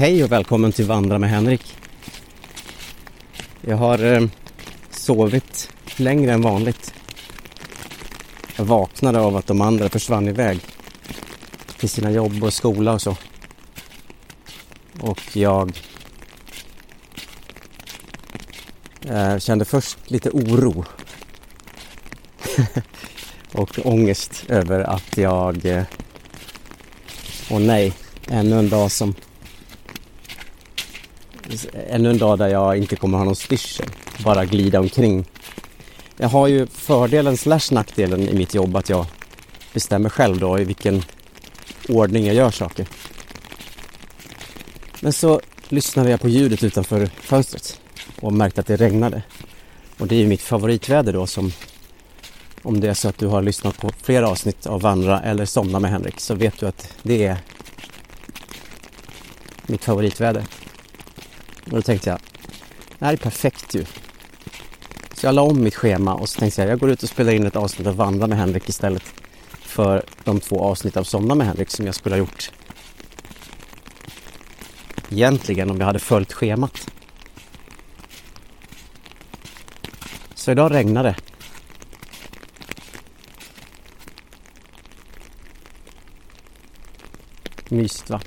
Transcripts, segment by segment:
Hej och välkommen till Vandra med Henrik. Jag har eh, sovit längre än vanligt. Jag vaknade av att de andra försvann iväg till sina jobb och skola och så. Och jag eh, kände först lite oro och ångest över att jag... Eh, åh nej, ännu en dag som... Ännu en dag där jag inte kommer ha någon styrsel. Bara glida omkring. Jag har ju fördelen slash nackdelen i mitt jobb att jag bestämmer själv då i vilken ordning jag gör saker. Men så lyssnade jag på ljudet utanför fönstret och märkte att det regnade. Och det är ju mitt favoritväder då som om det är så att du har lyssnat på flera avsnitt av Vandra eller Somna med Henrik så vet du att det är mitt favoritväder. Och då tänkte jag, det här är perfekt ju. Så jag la om mitt schema och så tänkte jag, jag går ut och spelar in ett avsnitt av Vandra med Henrik istället för de två avsnitt av Somna med Henrik som jag skulle ha gjort egentligen om jag hade följt schemat. Så idag regnar det. Mysigt va?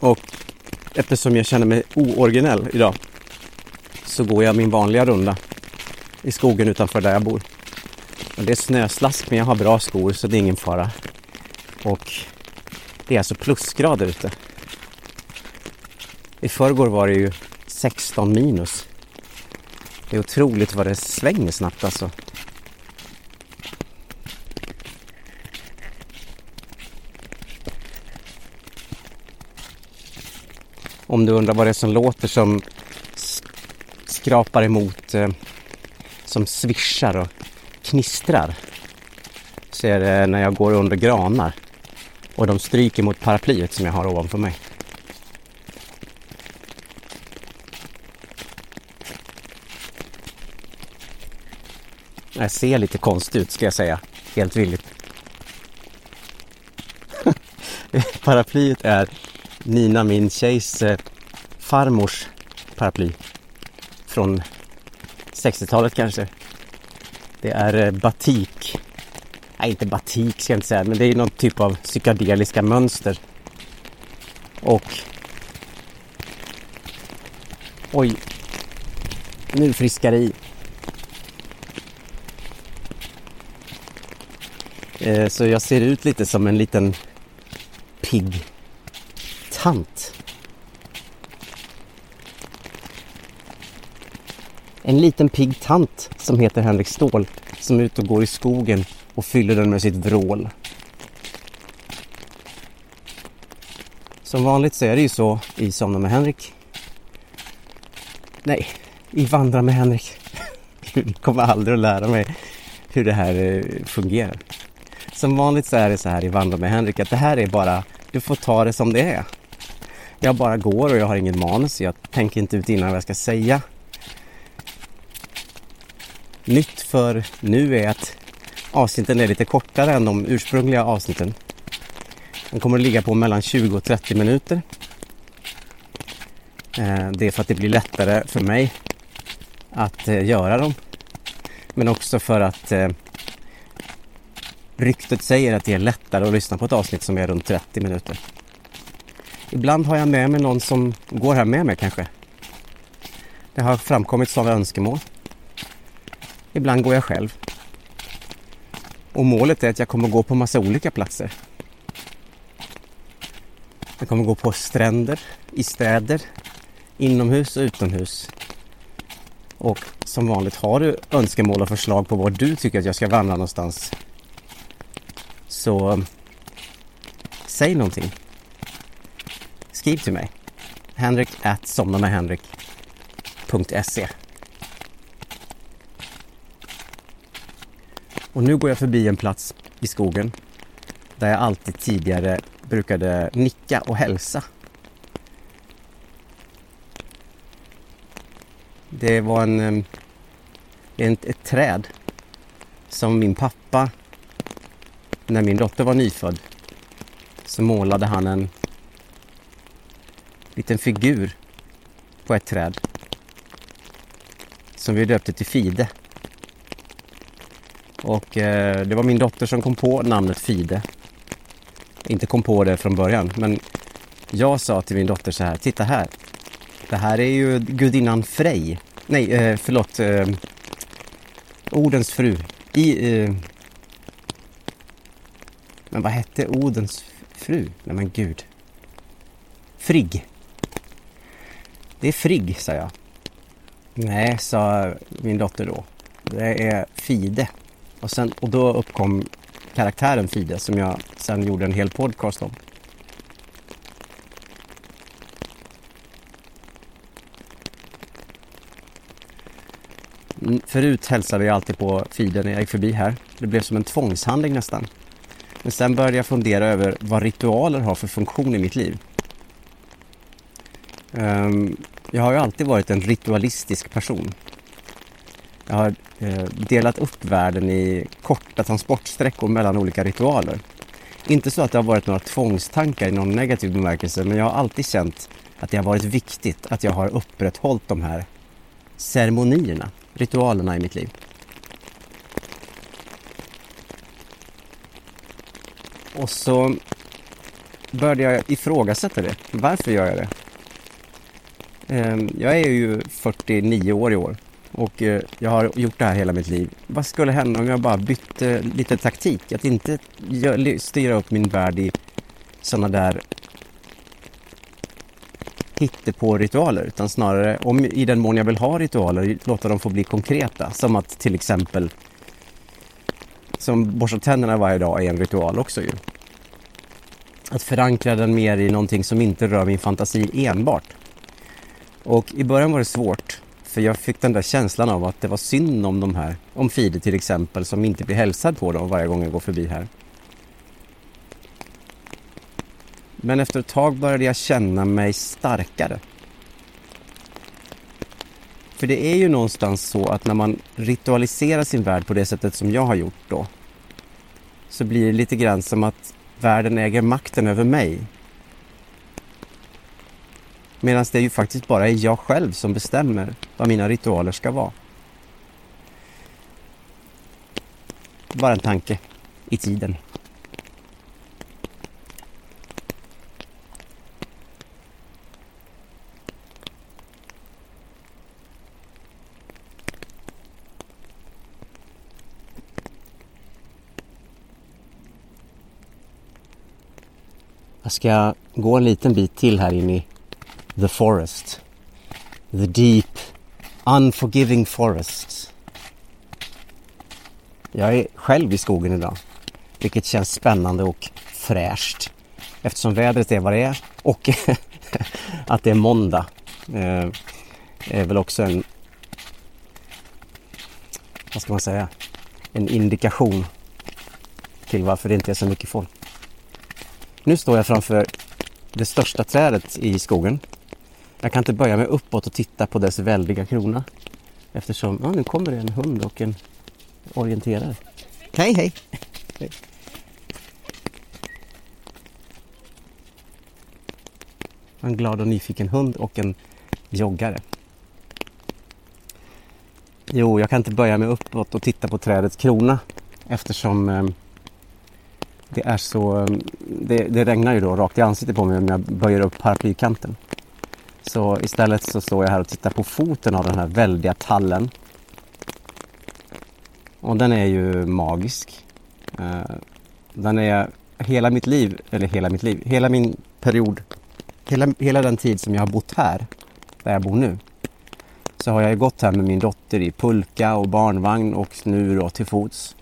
Och eftersom jag känner mig ooriginell idag så går jag min vanliga runda i skogen utanför där jag bor. Och det är snöslask men jag har bra skor så det är ingen fara. Och det är alltså plusgrader ute. I förrgår var det ju 16 minus. Det är otroligt vad det svänger snabbt alltså. Om du undrar vad det är som låter som skrapar emot, eh, som svischar och knistrar. Så är det när jag går under granar och de stryker mot paraplyet som jag har ovanför mig. Jag ser lite konstigt ut ska jag säga, helt villigt. Paraplyet är Nina, min tjejs eh, farmors paraply. Från 60-talet kanske. Det är eh, batik. Nej, inte batik ska jag inte säga, men det är någon typ av psykedeliska mönster. Och... Oj. Nu friskar det i. Eh, så jag ser ut lite som en liten pigg tant. En liten pigg tant som heter Henrik Ståhl som är ute och går i skogen och fyller den med sitt vrål. Som vanligt så är det ju så i Somna med Henrik. Nej, i Vandra med Henrik. Jag kommer aldrig att lära mig hur det här eh, fungerar. Som vanligt så är det så här i Vandra med Henrik att det här är bara, du får ta det som det är. Jag bara går och jag har ingen manus, jag tänker inte ut innan vad jag ska säga. Nytt för nu är att avsnitten är lite kortare än de ursprungliga avsnitten. De kommer att ligga på mellan 20 och 30 minuter. Eh, det är för att det blir lättare för mig att eh, göra dem. Men också för att eh, ryktet säger att det är lättare att lyssna på ett avsnitt som är runt 30 minuter. Ibland har jag med mig någon som går här med mig kanske. Det har framkommit sådana önskemål. Ibland går jag själv. Och målet är att jag kommer gå på massa olika platser. Jag kommer gå på stränder, i städer, inomhus och utomhus. Och som vanligt har du önskemål och förslag på var du tycker att jag ska vandra någonstans. Så säg någonting. Skriv till mig. Henrik at somnamedhenrik.se Och nu går jag förbi en plats i skogen där jag alltid tidigare brukade nicka och hälsa. Det var en, en, ett träd som min pappa, när min dotter var nyfödd, så målade han en liten figur på ett träd som vi döpte till Fide. Och eh, det var min dotter som kom på namnet Fide. Inte kom på det från början, men jag sa till min dotter så här, titta här. Det här är ju gudinnan Frej. Nej, eh, förlåt. Eh, Odens fru. I, eh, men vad hette Odens fru? Nej men gud. Frigg. Det är Frigg, sa jag. Nej, sa min dotter då. Det är Fide. Och, sen, och då uppkom karaktären Fide som jag sen gjorde en hel podcast om. Mm, förut hälsade jag alltid på Fide när jag gick förbi här. Det blev som en tvångshandling nästan. Men sen började jag fundera över vad ritualer har för funktion i mitt liv. Um, jag har ju alltid varit en ritualistisk person. Jag har eh, delat upp världen i korta transportsträckor mellan olika ritualer. Inte så att det har varit några tvångstankar i någon negativ bemärkelse, men jag har alltid känt att det har varit viktigt att jag har upprätthållit de här ceremonierna, ritualerna i mitt liv. Och så började jag ifrågasätta det. Varför gör jag det? Ehm, jag är ju 49 år i år och eh, jag har gjort det här hela mitt liv. Vad skulle hända om jag bara bytte lite taktik? Att inte styra upp min värld i sådana där på ritualer utan snarare, om i den mån jag vill ha ritualer, låta dem få bli konkreta. Som att till exempel som borsta tänderna varje dag är en ritual också ju. Att förankra den mer i någonting som inte rör min fantasi enbart. Och i början var det svårt. För jag fick den där känslan av att det var synd om de här, om Fide till exempel, som inte blir hälsad på dem varje gång jag går förbi här. Men efter ett tag började jag känna mig starkare. För det är ju någonstans så att när man ritualiserar sin värld på det sättet som jag har gjort då, så blir det lite grann som att världen äger makten över mig Medan det ju faktiskt bara är jag själv som bestämmer vad mina ritualer ska vara. Bara en tanke i tiden. Jag ska gå en liten bit till här inne i the forest. The deep, unforgiving forest. Jag är själv i skogen idag, vilket känns spännande och fräscht eftersom vädret är vad det är och att det är måndag eh, är väl också en, vad ska man säga, en indikation till varför det inte är så mycket folk. Nu står jag framför det största trädet i skogen jag kan inte böja mig uppåt och titta på dess väldiga krona. Eftersom, ja nu kommer det en hund och en orienterare. Hej hej! hej. En glad och nyfiken hund och en joggare. Jo, jag kan inte böja mig uppåt och titta på trädets krona eftersom eh, det är så... Eh, det, det, regnar ju då rakt i ansiktet på mig om jag böjer upp paraplykanten. Så istället så står jag här och tittar på foten av den här väldiga tallen. Och den är ju magisk. Eh, den är hela mitt liv, eller hela mitt liv, hela min period, hela, hela den tid som jag har bott här, där jag bor nu, så har jag ju gått här med min dotter i pulka och barnvagn och nu då till fots.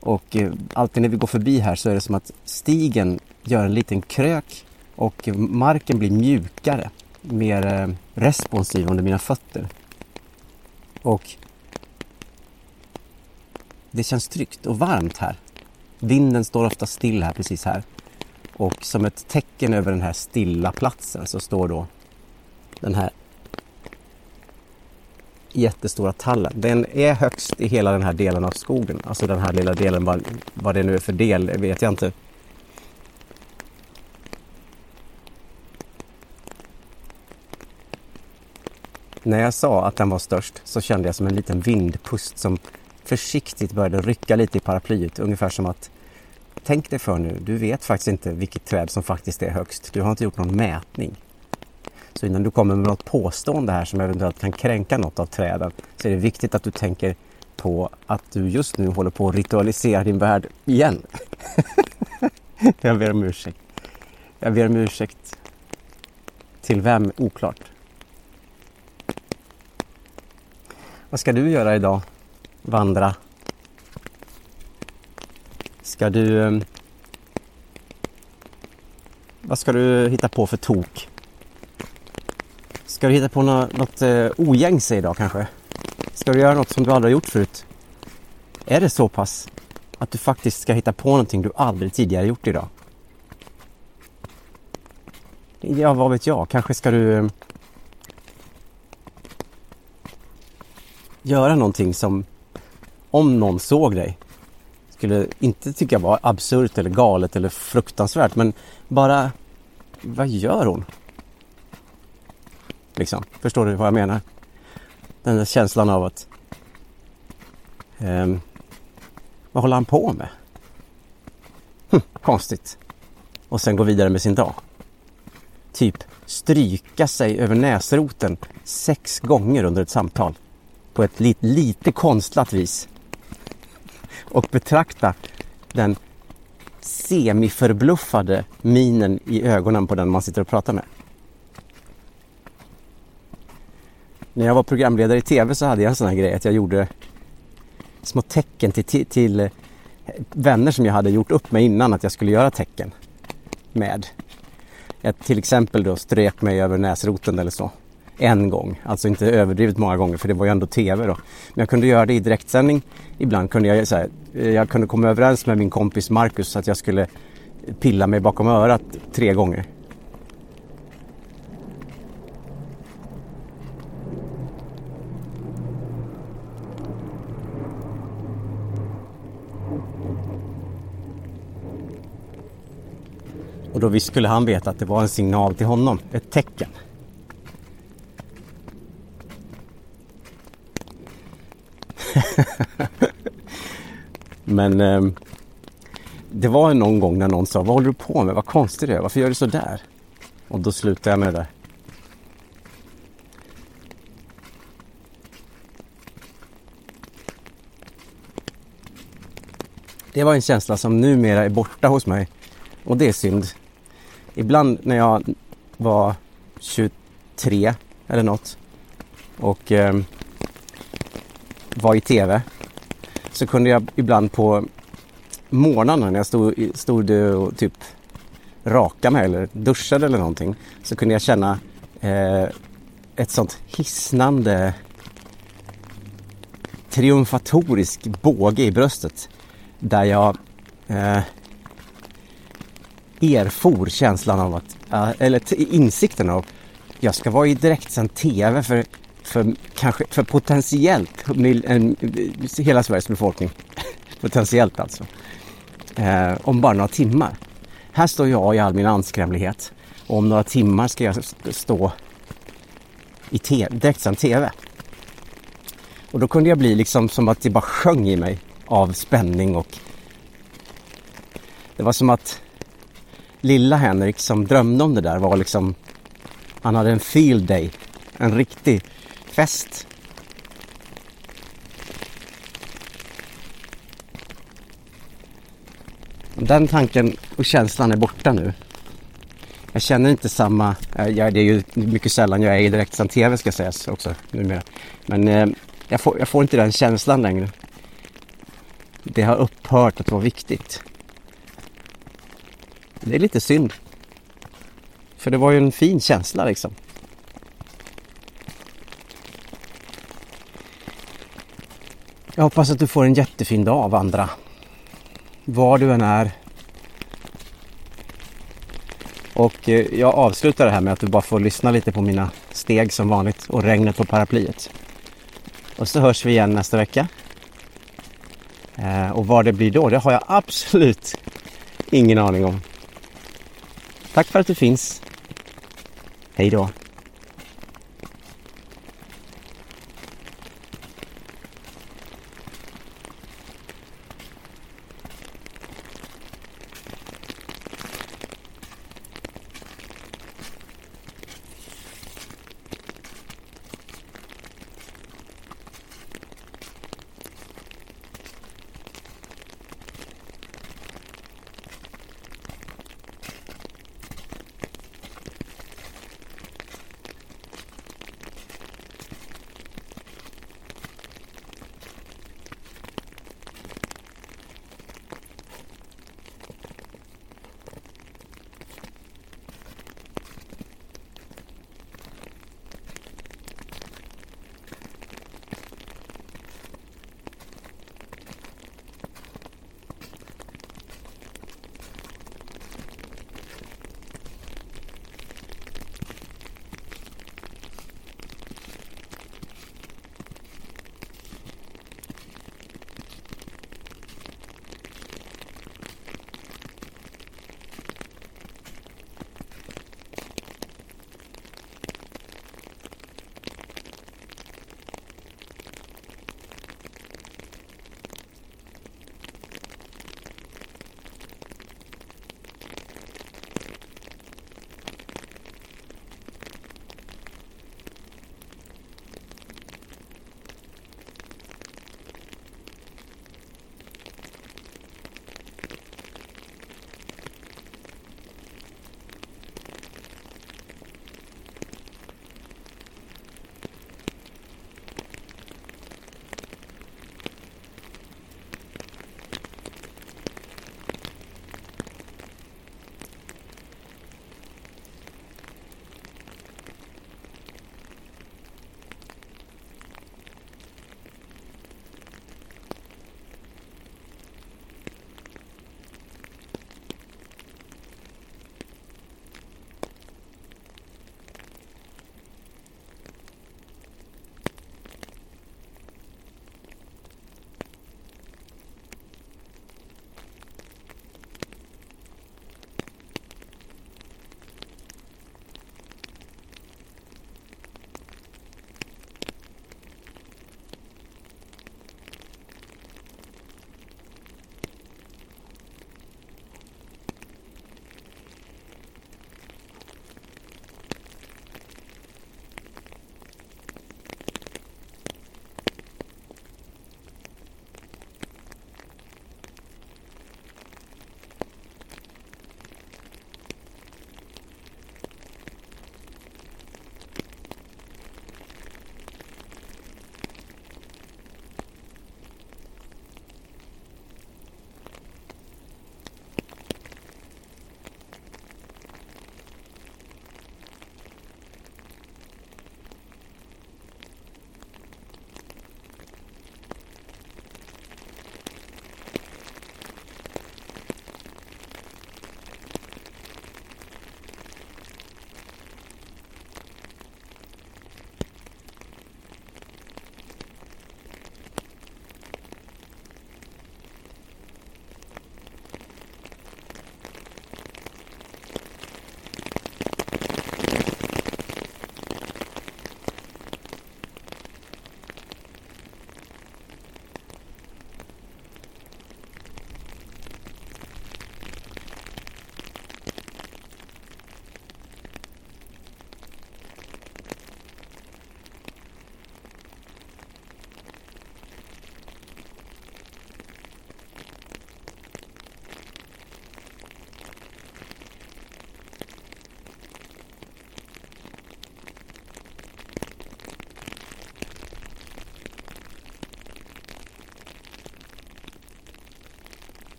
Och eh, alltid när vi går förbi här så är det som att stigen gör en liten krök och marken blir mjukare, mer eh, responsiv under mina fötter. Och det känns tryggt och varmt här. Vinden står ofta still här precis här. Och som ett tecken över den här stilla platsen så står då den här jättestora tallen. Den är högst i hela den här delen av skogen. Alltså den här lilla delen, vad, vad det nu är för del, vet jag inte. När jag sa att den var störst så kände jag som en liten vindpust som försiktigt började rycka lite i paraplyet. Ungefär som att tänk dig för nu, du vet faktiskt inte vilket träd som faktiskt är högst. Du har inte gjort någon mätning. Så innan du kommer med något påstående här som eventuellt kan kränka något av träden så är det viktigt att du tänker på att du just nu håller på att ritualisera din värld igen. jag ber om ursäkt. Jag ber om ursäkt. Till vem? Oklart. Vad ska du göra idag? Vandra? Ska du... Eh, vad ska du hitta på för tok? Ska du hitta på något, något ogängse idag kanske? Ska du göra något som du aldrig har gjort förut? Är det så pass att du faktiskt ska hitta på någonting du aldrig tidigare gjort idag? Ja, vad vet jag? Kanske ska du eh, göra någonting som om någon såg dig skulle inte tycka var absurt eller galet eller fruktansvärt men bara vad gör hon? Liksom. Förstår du vad jag menar? Den där känslan av att um, vad håller han på med? Hm, konstigt. Och sen gå vidare med sin dag. Typ stryka sig över näsroten sex gånger under ett samtal. På ett lite, lite konstlat vis. Och betrakta den semiförbluffade minen i ögonen på den man sitter och pratar med. När jag var programledare i TV så hade jag en sån här grej att jag gjorde små tecken till, till, till eh, vänner som jag hade gjort upp med innan att jag skulle göra tecken med. Jag till exempel då strök mig över näsroten eller så. En gång, alltså inte överdrivet många gånger för det var ju ändå TV då. Men jag kunde göra det i direktsändning. Ibland kunde jag så här, eh, jag kunde komma överens med min kompis Marcus att jag skulle pilla mig bakom örat tre gånger. Och då skulle han veta att det var en signal till honom, ett tecken. Men eh, det var någon gång när någon sa, vad håller du på med? Vad konstigt det är, varför gör du så där? Och då slutade jag med det där. Det var en känsla som numera är borta hos mig. Och det är synd ibland när jag var 23 eller något och eh, var i TV så kunde jag ibland på morgnarna när jag stod, stod och typ raka mig eller duschade eller någonting så kunde jag känna eh, ett sånt hisnande triumfatorisk båge i bröstet där jag eh, erfor känslan av att, eller insikten av, jag ska vara i direktsänd TV för, för, kanske, för potentiellt en, hela Sveriges befolkning. potentiellt alltså. Eh, om bara några timmar. Här står jag i all min anskrämlighet och om några timmar ska jag stå i direktsänd TV. Och då kunde jag bli liksom som att det bara sjöng i mig av spänning och det var som att lilla Henrik som drömde om det där var liksom han hade en field day, en riktig fest. Den tanken och känslan är borta nu. Jag känner inte samma, eh, ja, det är ju mycket sällan jag är i direktsänd TV ska sägas också numera. Men eh, jag, får, jag får inte den känslan längre. Det har upphört att vara viktigt. Det är lite synd. För det var ju en fin känsla liksom. Jag hoppas att du får en jättefin dag av andra. Var du än är. Och eh, jag avslutar det här med att du bara får lyssna lite på mina steg som vanligt och regnet på paraplyet. Och så hörs vi igen nästa vecka. Eh, och vad det blir då, det har jag absolut ingen aning om. Tack för att du finns. Hej då.